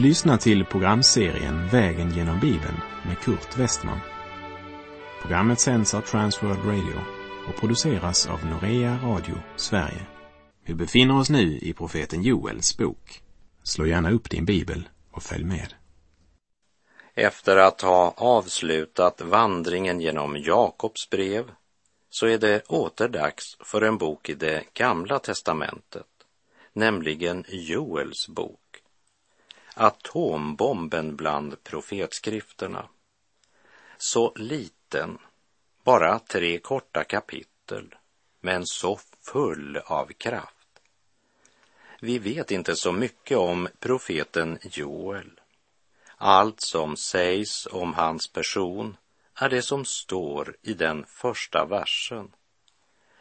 Du lyssnar till programserien Vägen genom Bibeln med Kurt Westman. Programmet sänds av Transworld Radio och produceras av Norea Radio Sverige. Vi befinner oss nu i profeten Joels bok. Slå gärna upp din bibel och följ med. Efter att ha avslutat vandringen genom Jakobs brev så är det åter dags för en bok i det gamla testamentet, nämligen Joels bok. Atombomben bland profetskrifterna. Så liten, bara tre korta kapitel, men så full av kraft. Vi vet inte så mycket om profeten Joel. Allt som sägs om hans person är det som står i den första versen.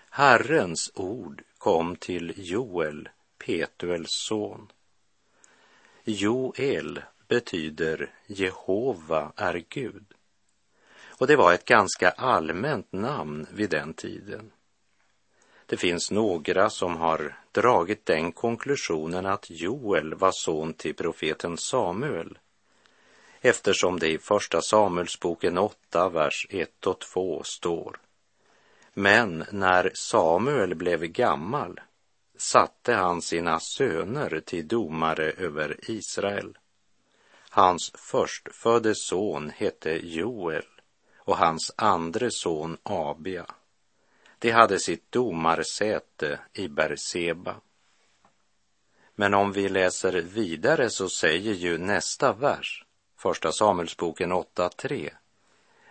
Herrens ord kom till Joel, Petuels son. Joel betyder Jehova är Gud. Och det var ett ganska allmänt namn vid den tiden. Det finns några som har dragit den konklusionen att Joel var son till profeten Samuel eftersom det i Första Samuelsboken 8, vers 1 och 2 står. Men när Samuel blev gammal satte han sina söner till domare över Israel. Hans förstfödde son hette Joel och hans andre son Abia. De hade sitt domarsäte i Berseba. Men om vi läser vidare så säger ju nästa vers Första Samuelsboken 8.3.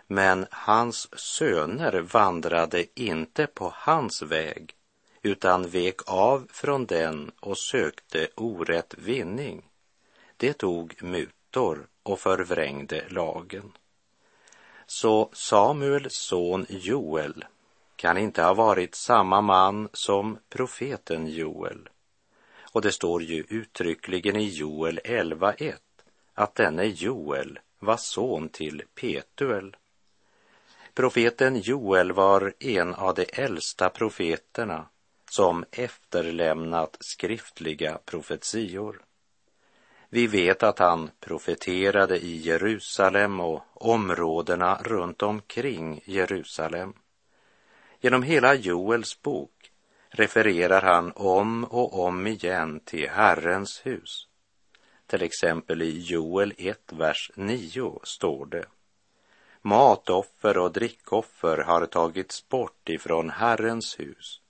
Men hans söner vandrade inte på hans väg utan vek av från den och sökte orätt vinning. Det tog mutor och förvrängde lagen. Så Samuels son Joel kan inte ha varit samma man som profeten Joel. Och det står ju uttryckligen i Joel 11.1 att denne Joel var son till Petuel. Profeten Joel var en av de äldsta profeterna som efterlämnat skriftliga profetior. Vi vet att han profeterade i Jerusalem och områdena runt omkring Jerusalem. Genom hela Joels bok refererar han om och om igen till Herrens hus. Till exempel i Joel 1, vers 9 står det. Matoffer och drickoffer har tagits bort ifrån Herrens hus.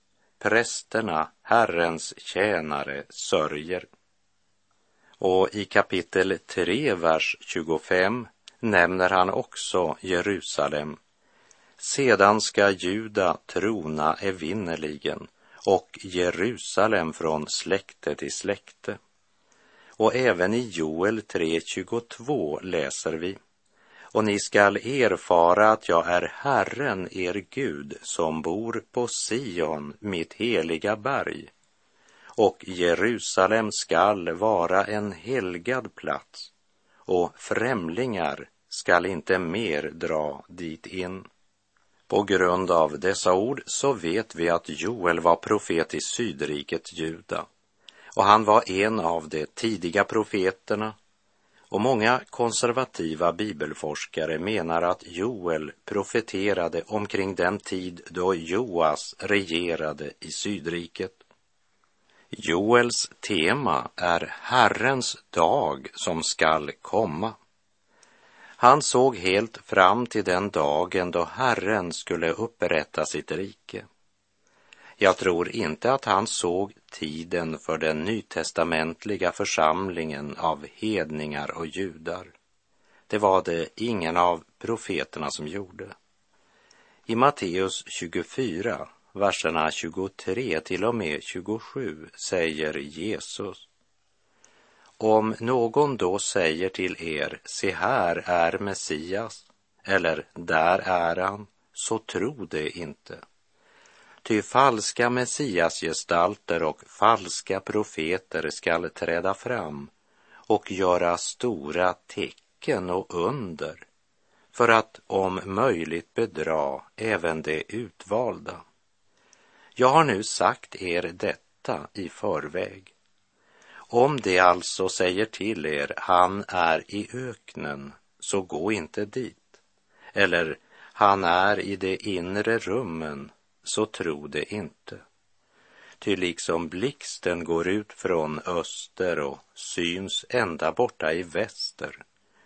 Prästerna, Herrens tjänare, sörjer. Och i kapitel 3, vers 25 nämner han också Jerusalem. Sedan ska Juda trona evinnerligen och Jerusalem från släkte till släkte. Och även i Joel 3.22 läser vi. Och ni skall erfara att jag är Herren, er Gud, som bor på Sion, mitt heliga berg. Och Jerusalem skall vara en helgad plats, och främlingar skall inte mer dra dit in. På grund av dessa ord så vet vi att Joel var profet i sydriket Juda och han var en av de tidiga profeterna och många konservativa bibelforskare menar att Joel profeterade omkring den tid då Joas regerade i Sydriket. Joels tema är Herrens dag som skall komma. Han såg helt fram till den dagen då Herren skulle upprätta sitt rike. Jag tror inte att han såg tiden för den nytestamentliga församlingen av hedningar och judar. Det var det ingen av profeterna som gjorde. I Matteus 24, verserna 23 till och med 27 säger Jesus om någon då säger till er, se här är Messias, eller där är han, så tro det inte. Ty falska messiasgestalter och falska profeter skall träda fram och göra stora tecken och under för att om möjligt bedra även de utvalda. Jag har nu sagt er detta i förväg Om det alltså säger till er, han är i öknen, så gå inte dit. Eller, han är i de inre rummen, så tro det inte. Ty liksom blixten går ut från öster och syns ända borta i väster,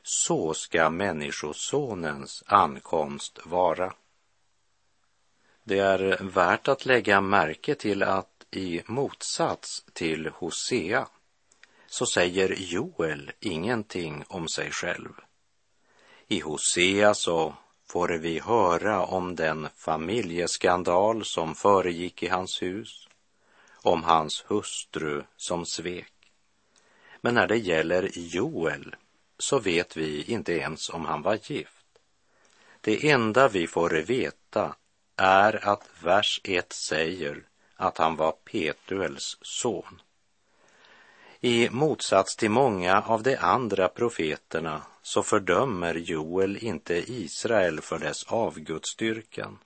så ska Människosonens ankomst vara. Det är värt att lägga märke till att i motsats till Hosea så säger Joel ingenting om sig själv. I Hosea så får vi höra om den familjeskandal som föregick i hans hus, om hans hustru som svek. Men när det gäller Joel så vet vi inte ens om han var gift. Det enda vi får veta är att vers 1 säger att han var Petuels son. I motsats till många av de andra profeterna så fördömer Joel inte Israel för dess avgudsdyrkan.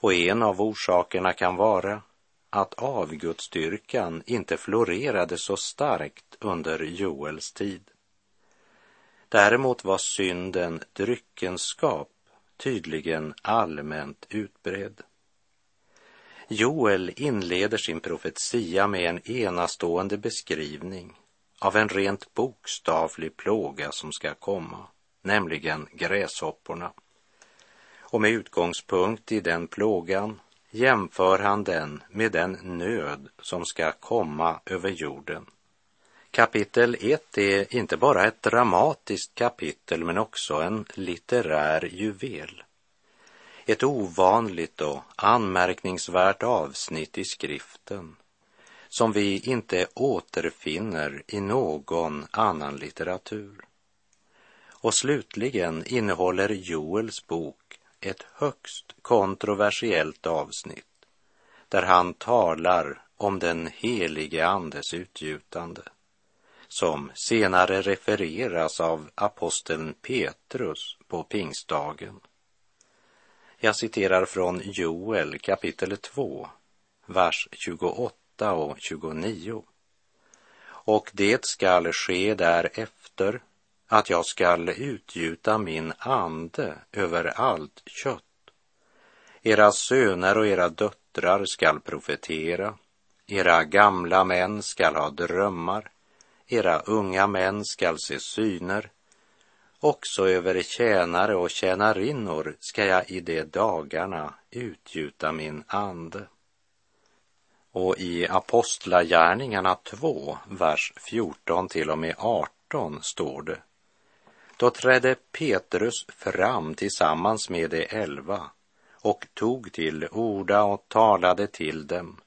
Och en av orsakerna kan vara att avgudsdyrkan inte florerade så starkt under Joels tid. Däremot var synden dryckenskap tydligen allmänt utbredd. Joel inleder sin profetia med en enastående beskrivning av en rent bokstavlig plåga som ska komma, nämligen gräshopporna. Och med utgångspunkt i den plågan jämför han den med den nöd som ska komma över jorden. Kapitel 1 är inte bara ett dramatiskt kapitel men också en litterär juvel. Ett ovanligt och anmärkningsvärt avsnitt i skriften som vi inte återfinner i någon annan litteratur. Och slutligen innehåller Joels bok ett högst kontroversiellt avsnitt där han talar om den helige Andes utgjutande som senare refereras av aposteln Petrus på pingstdagen. Jag citerar från Joel kapitel 2, vers 28 och 29. Och det skall ske därefter att jag skall utgjuta min ande över allt kött. Era söner och era döttrar skall profetera, era gamla män skall ha drömmar, era unga män skall se syner, också över tjänare och tjänarinnor ska jag i de dagarna utgjuta min ande. Och i Apostlagärningarna 2, vers 14 till och med 18 står det. Då trädde Petrus fram tillsammans med de elva och tog till orda och talade till dem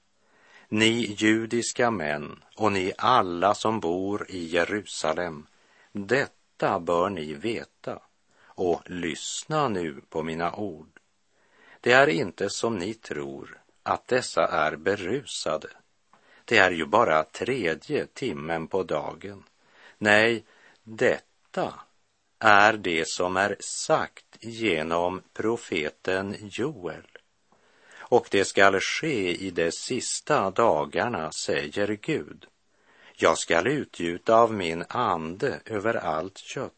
ni judiska män och ni alla som bor i Jerusalem, detta bör ni veta och lyssna nu på mina ord. Det är inte som ni tror att dessa är berusade. Det är ju bara tredje timmen på dagen. Nej, detta är det som är sagt genom profeten Joel och det skall ske i de sista dagarna, säger Gud. Jag skall utgjuta av min ande över allt kött.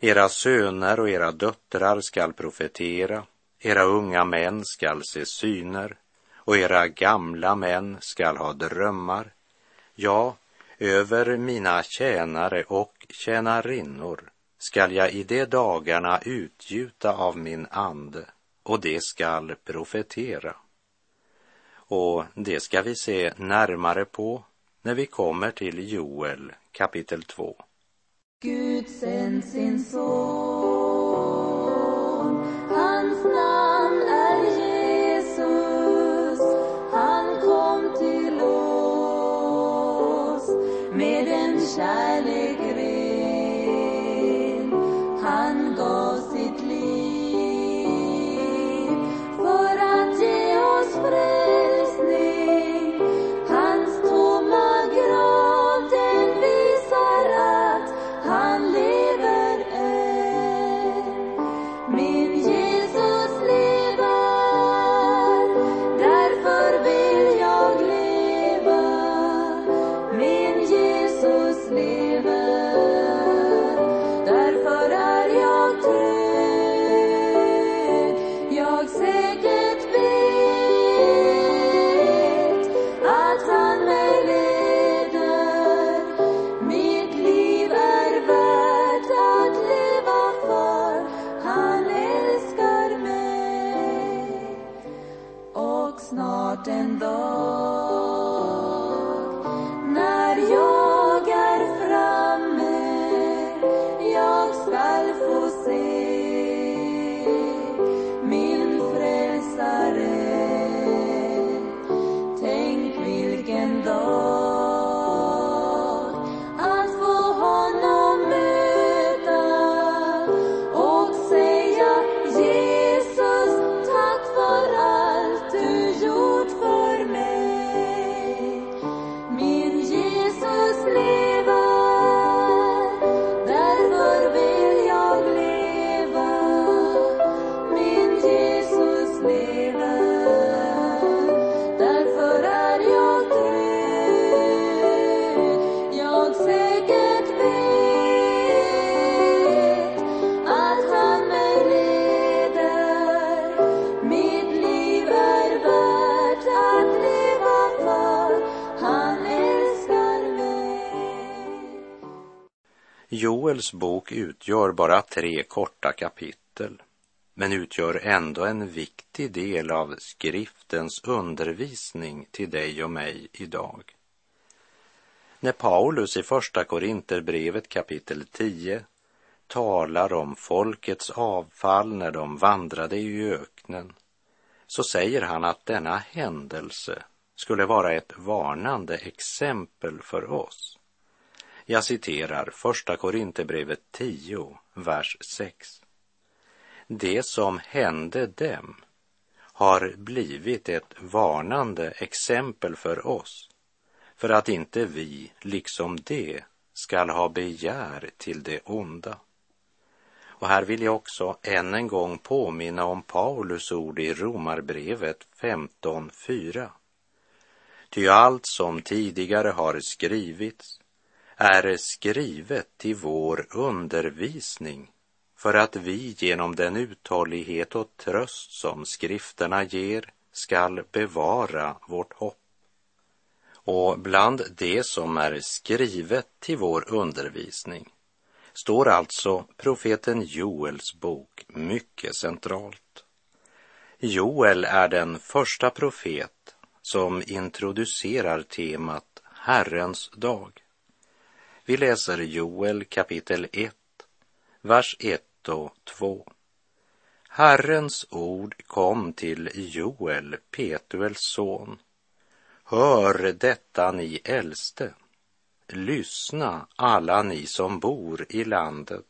Era söner och era döttrar skall profetera, era unga män skall se syner och era gamla män skall ha drömmar. Ja, över mina tjänare och tjänarinnor skall jag i de dagarna utgjuta av min ande och det skall profetera. Och det ska vi se närmare på när vi kommer till Joel kapitel 2. Gud sänd sin son, and those. Joels bok utgör bara tre korta kapitel, men utgör ändå en viktig del av skriftens undervisning till dig och mig idag. När Paulus i Första Korinterbrevet kapitel 10 talar om folkets avfall när de vandrade i öknen, så säger han att denna händelse skulle vara ett varnande exempel för oss. Jag citerar Första Korinthierbrevet 10, vers 6. Det som hände dem har blivit ett varnande exempel för oss, för att inte vi, liksom det, skall ha begär till det onda. Och här vill jag också än en gång påminna om Paulus ord i Romarbrevet 15.4. Ty allt som tidigare har skrivits är skrivet till vår undervisning för att vi genom den uthållighet och tröst som skrifterna ger skall bevara vårt hopp. Och bland det som är skrivet till vår undervisning står alltså profeten Joels bok mycket centralt. Joel är den första profet som introducerar temat Herrens dag. Vi läser Joel kapitel 1, vers 1 och 2. Herrens ord kom till Joel, Petuels son. Hör detta ni äldste. Lyssna alla ni som bor i landet.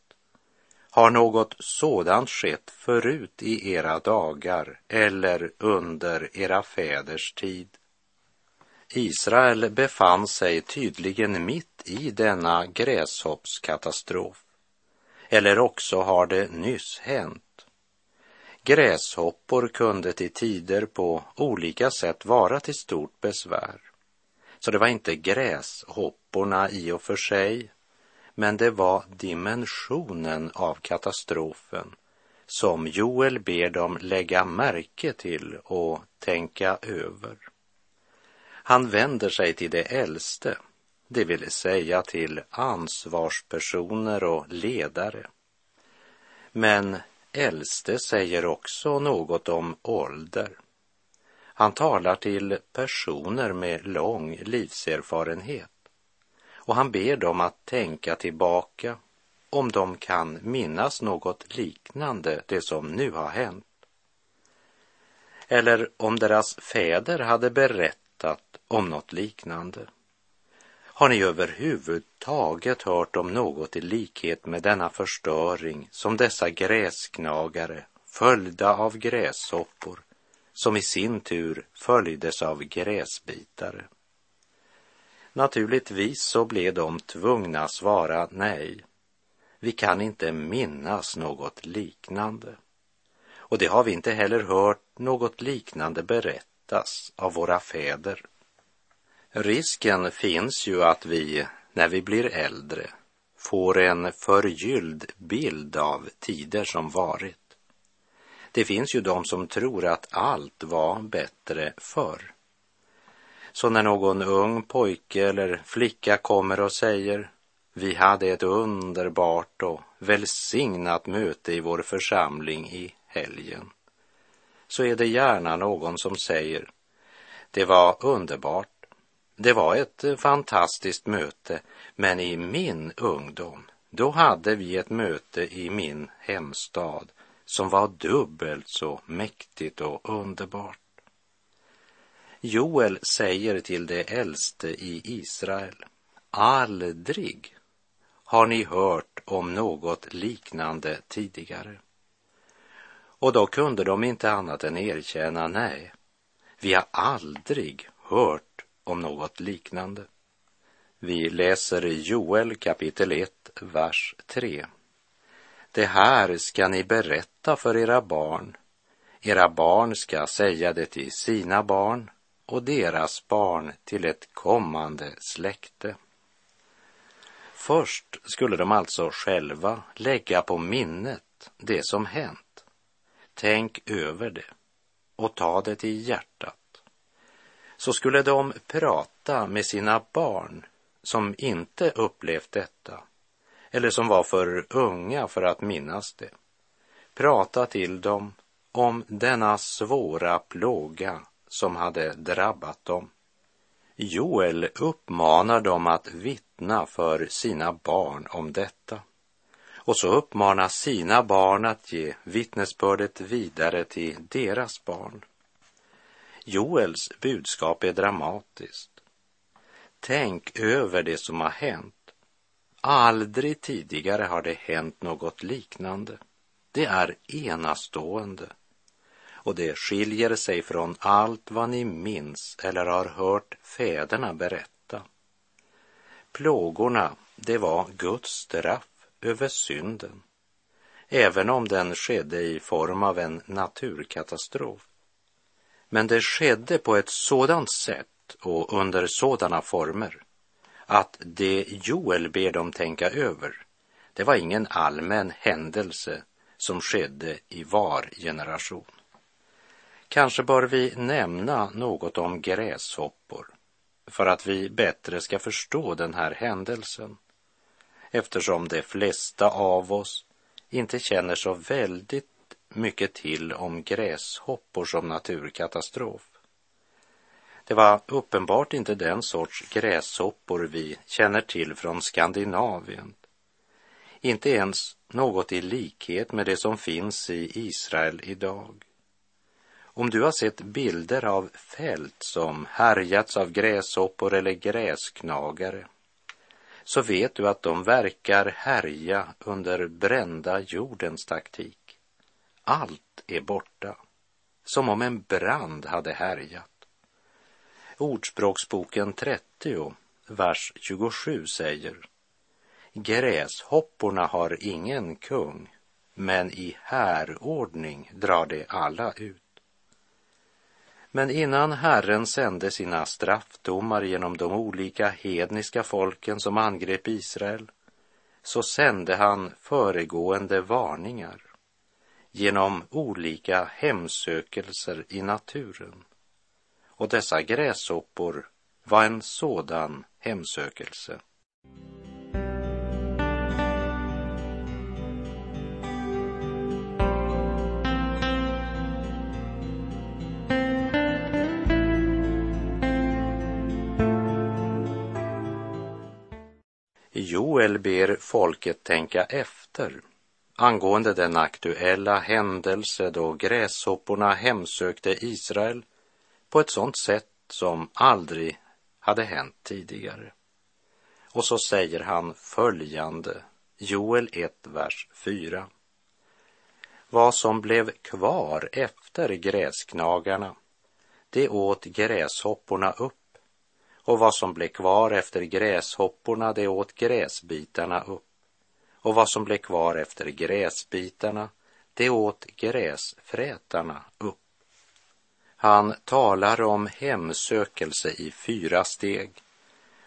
Har något sådant skett förut i era dagar eller under era fäders tid? Israel befann sig tydligen mitt i denna gräshoppskatastrof. Eller också har det nyss hänt. Gräshoppor kunde till tider på olika sätt vara till stort besvär. Så det var inte gräshopporna i och för sig, men det var dimensionen av katastrofen som Joel ber dem lägga märke till och tänka över. Han vänder sig till de äldste, det vill säga till ansvarspersoner och ledare. Men äldste säger också något om ålder. Han talar till personer med lång livserfarenhet och han ber dem att tänka tillbaka om de kan minnas något liknande det som nu har hänt. Eller om deras fäder hade berättat om något liknande. Har ni överhuvudtaget hört om något i likhet med denna förstöring som dessa gräsknagare följda av gräshoppor som i sin tur följdes av gräsbitare? Naturligtvis så blev de tvungna svara nej. Vi kan inte minnas något liknande. Och det har vi inte heller hört något liknande berättas av våra fäder. Risken finns ju att vi, när vi blir äldre, får en förgylld bild av tider som varit. Det finns ju de som tror att allt var bättre förr. Så när någon ung pojke eller flicka kommer och säger vi hade ett underbart och välsignat möte i vår församling i helgen, så är det gärna någon som säger det var underbart det var ett eh, fantastiskt möte, men i min ungdom, då hade vi ett möte i min hemstad som var dubbelt så mäktigt och underbart. Joel säger till de äldste i Israel, aldrig har ni hört om något liknande tidigare. Och då kunde de inte annat än erkänna, nej, vi har aldrig hört om något liknande. Vi läser Joel kapitel 1, vers 3. Det här ska ni berätta för era barn. Era barn ska säga det till sina barn och deras barn till ett kommande släkte. Först skulle de alltså själva lägga på minnet det som hänt. Tänk över det och ta det till hjärtat så skulle de prata med sina barn som inte upplevt detta eller som var för unga för att minnas det, prata till dem om denna svåra plåga som hade drabbat dem. Joel uppmanar dem att vittna för sina barn om detta. Och så uppmanar sina barn att ge vittnesbördet vidare till deras barn. Joels budskap är dramatiskt. Tänk över det som har hänt. Aldrig tidigare har det hänt något liknande. Det är enastående och det skiljer sig från allt vad ni minns eller har hört fäderna berätta. Plågorna, det var Guds straff över synden, även om den skedde i form av en naturkatastrof. Men det skedde på ett sådant sätt och under sådana former att det Joel ber dem tänka över, det var ingen allmän händelse som skedde i var generation. Kanske bör vi nämna något om gräshoppor för att vi bättre ska förstå den här händelsen eftersom de flesta av oss inte känner så väldigt mycket till om gräshoppor som naturkatastrof. Det var uppenbart inte den sorts gräshoppor vi känner till från Skandinavien. Inte ens något i likhet med det som finns i Israel idag. Om du har sett bilder av fält som härjats av gräshoppor eller gräsknagare så vet du att de verkar härja under brända jordens taktik. Allt är borta, som om en brand hade härjat. Ordspråksboken 30, vers 27 säger Gräshopporna har ingen kung, men i härordning drar de alla ut. Men innan Herren sände sina straffdomar genom de olika hedniska folken som angrep Israel så sände han föregående varningar genom olika hemsökelser i naturen. Och dessa gräshoppor var en sådan hemsökelse. Joel ber folket tänka efter angående den aktuella händelse då gräshopporna hemsökte Israel på ett sådant sätt som aldrig hade hänt tidigare. Och så säger han följande, Joel 1, vers 4. Vad som blev kvar efter gräsknagarna, det åt gräshopporna upp och vad som blev kvar efter gräshopporna, det åt gräsbitarna upp. Och vad som blev kvar efter gräsbitarna, det åt gräsfrätarna upp. Han talar om hemsökelse i fyra steg.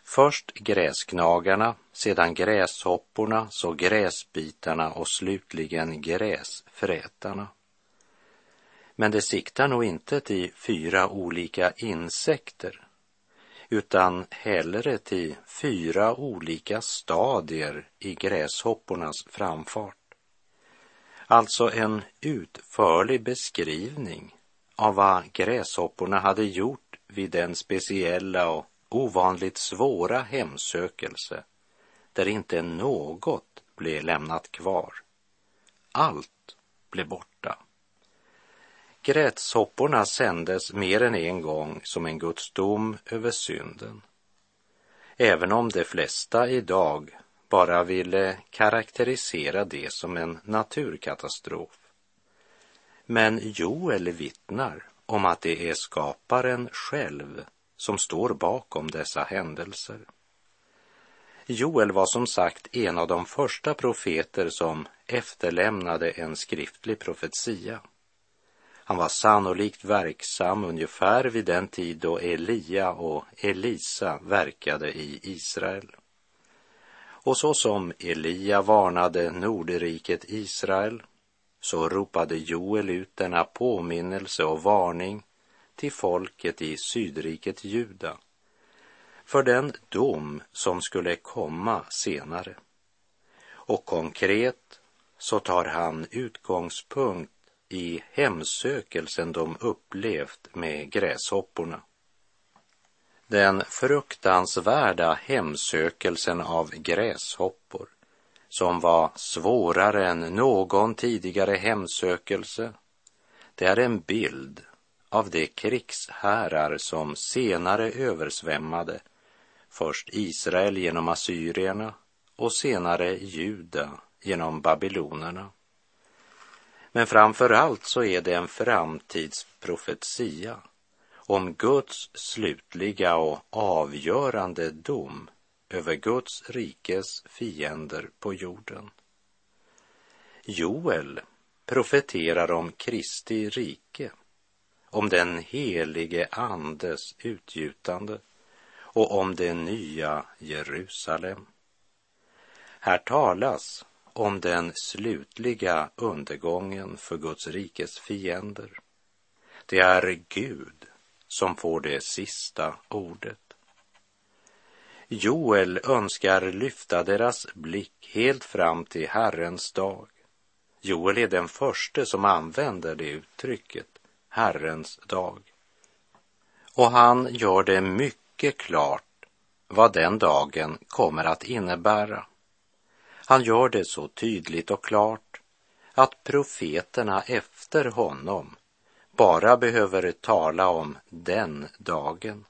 Först gräsknagarna, sedan gräshopporna, så gräsbitarna och slutligen gräsfrätarna. Men det siktar nog inte till fyra olika insekter utan hellre till fyra olika stadier i gräshoppornas framfart. Alltså en utförlig beskrivning av vad gräshopporna hade gjort vid den speciella och ovanligt svåra hemsökelse där inte något blev lämnat kvar. Allt blev borta. Gräshopporna sändes mer än en gång som en Guds dom över synden. Även om de flesta idag bara ville karaktärisera det som en naturkatastrof. Men Joel vittnar om att det är skaparen själv som står bakom dessa händelser. Joel var som sagt en av de första profeter som efterlämnade en skriftlig profetia. Han var sannolikt verksam ungefär vid den tid då Elia och Elisa verkade i Israel. Och så som Elia varnade Nordriket Israel så ropade Joel ut denna påminnelse och varning till folket i Sydriket Juda för den dom som skulle komma senare. Och konkret så tar han utgångspunkt i hemsökelsen de upplevt med gräshopporna. Den fruktansvärda hemsökelsen av gräshoppor som var svårare än någon tidigare hemsökelse. Det är en bild av de krigshärar som senare översvämmade först Israel genom assyrierna och senare Juda genom babylonerna. Men framför allt så är det en framtidsprofetia om Guds slutliga och avgörande dom över Guds rikes fiender på jorden. Joel profeterar om Kristi rike, om den helige Andes utgjutande och om det nya Jerusalem. Här talas om den slutliga undergången för Guds rikes fiender. Det är Gud som får det sista ordet. Joel önskar lyfta deras blick helt fram till Herrens dag. Joel är den första som använder det uttrycket, Herrens dag. Och han gör det mycket klart vad den dagen kommer att innebära. Han gör det så tydligt och klart att profeterna efter honom bara behöver tala om den dagen.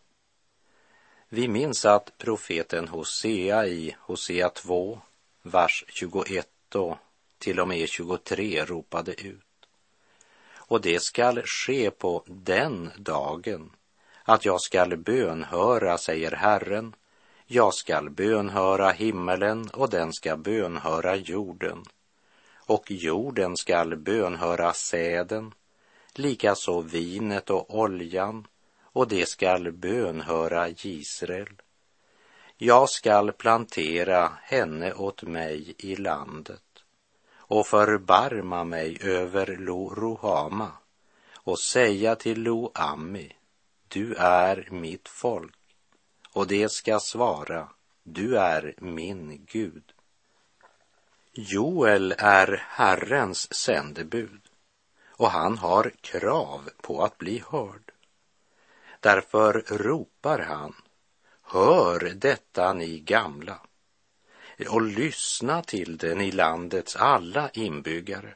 Vi minns att profeten Hosea i Hosea 2, vers 21 och till och med 23 ropade ut. Och det skall ske på den dagen att jag skall bönhöra, säger Herren. Jag skall bönhöra himmelen och den skall bönhöra jorden. Och jorden skall bönhöra säden, likaså vinet och oljan och det skall bönhöra Israel. Jag skall plantera henne åt mig i landet och förbarma mig över Lo Rohama och säga till Lo Ami, du är mitt folk, och det ska svara, du är min Gud. Joel är Herrens sändebud och han har krav på att bli hörd. Därför ropar han, hör detta ni gamla och lyssna till den i landets alla inbyggare.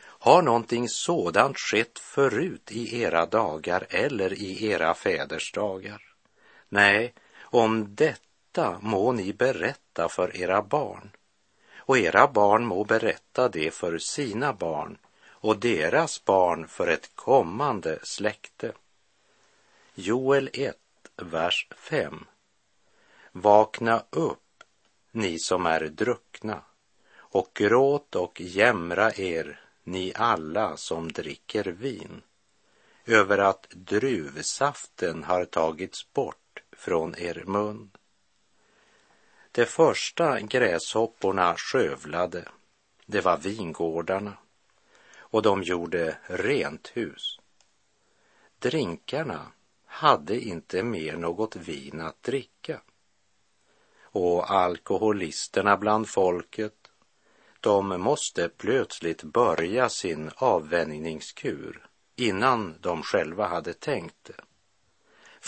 Har någonting sådant skett förut i era dagar eller i era fäders dagar? Nej, om detta må ni berätta för era barn och era barn må berätta det för sina barn och deras barn för ett kommande släkte. Joel 1, vers 5. Vakna upp, ni som är druckna, och gråt och jämra er, ni alla som dricker vin, över att druvsaften har tagits bort från er mun. De första gräshopporna skövlade, det var vingårdarna, och de gjorde rent hus. Drinkarna hade inte mer något vin att dricka. Och alkoholisterna bland folket, de måste plötsligt börja sin avvänjningskur innan de själva hade tänkt det.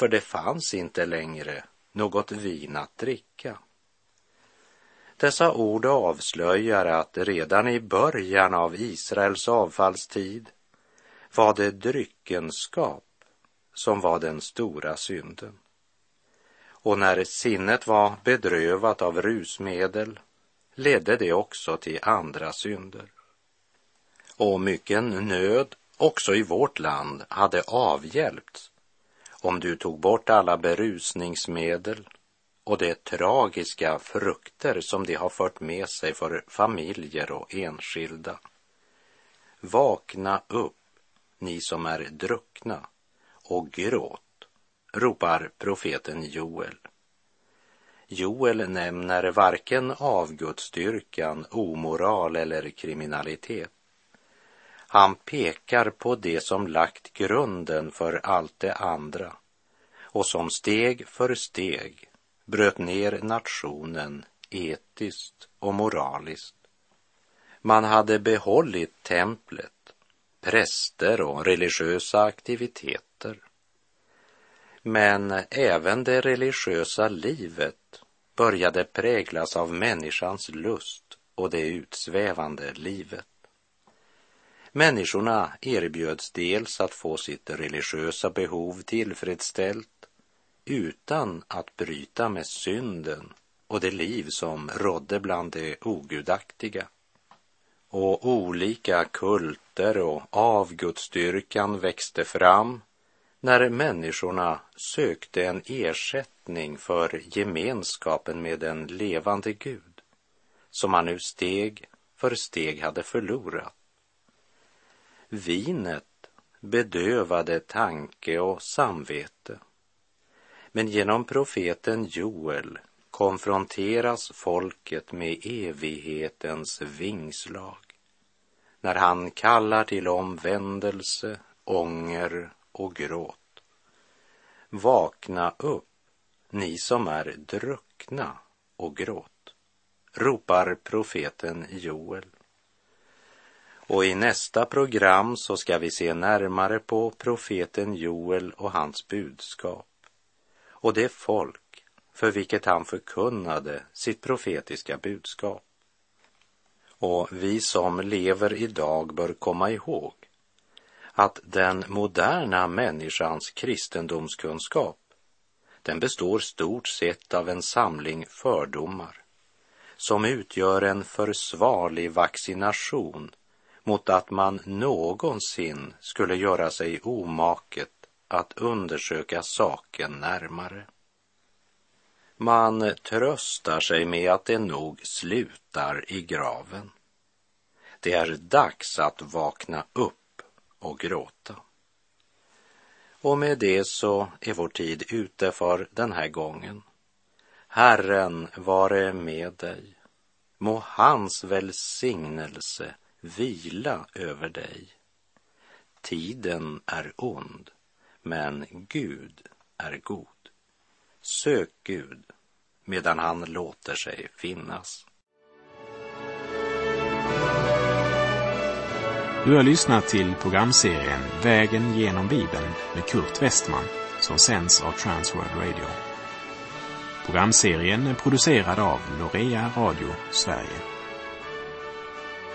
För det fanns inte längre något vin att dricka. Dessa ord avslöjar att redan i början av Israels avfallstid var det dryckenskap som var den stora synden. Och när sinnet var bedrövat av rusmedel ledde det också till andra synder. Och mycken nöd, också i vårt land, hade avhjälpts om du tog bort alla berusningsmedel och de tragiska frukter som de har fört med sig för familjer och enskilda. Vakna upp, ni som är druckna, och gråt, ropar profeten Joel. Joel nämner varken avgudsdyrkan, omoral eller kriminalitet. Han pekar på det som lagt grunden för allt det andra och som steg för steg bröt ner nationen etiskt och moraliskt. Man hade behållit templet, präster och religiösa aktiviteter. Men även det religiösa livet började präglas av människans lust och det utsvävande livet. Människorna erbjöds dels att få sitt religiösa behov tillfredsställt utan att bryta med synden och det liv som rådde bland de ogudaktiga. Och olika kulter och avgudsdyrkan växte fram när människorna sökte en ersättning för gemenskapen med en levande Gud som man nu steg för steg hade förlorat. Vinet bedövade tanke och samvete. Men genom profeten Joel konfronteras folket med evighetens vingslag när han kallar till omvändelse, ånger och gråt. Vakna upp, ni som är druckna och gråt, ropar profeten Joel. Och i nästa program så ska vi se närmare på profeten Joel och hans budskap och det folk för vilket han förkunnade sitt profetiska budskap. Och vi som lever idag bör komma ihåg att den moderna människans kristendomskunskap den består stort sett av en samling fördomar som utgör en försvarlig vaccination mot att man någonsin skulle göra sig omaket att undersöka saken närmare. Man tröstar sig med att det nog slutar i graven. Det är dags att vakna upp och gråta. Och med det så är vår tid ute för den här gången. Herren vare med dig. Må hans välsignelse vila över dig. Tiden är ond, men Gud är god. Sök Gud medan han låter sig finnas. Du har lyssnat till programserien Vägen genom Bibeln med Kurt Westman som sänds av Transworld Radio. Programserien är producerad av Norea Radio Sverige.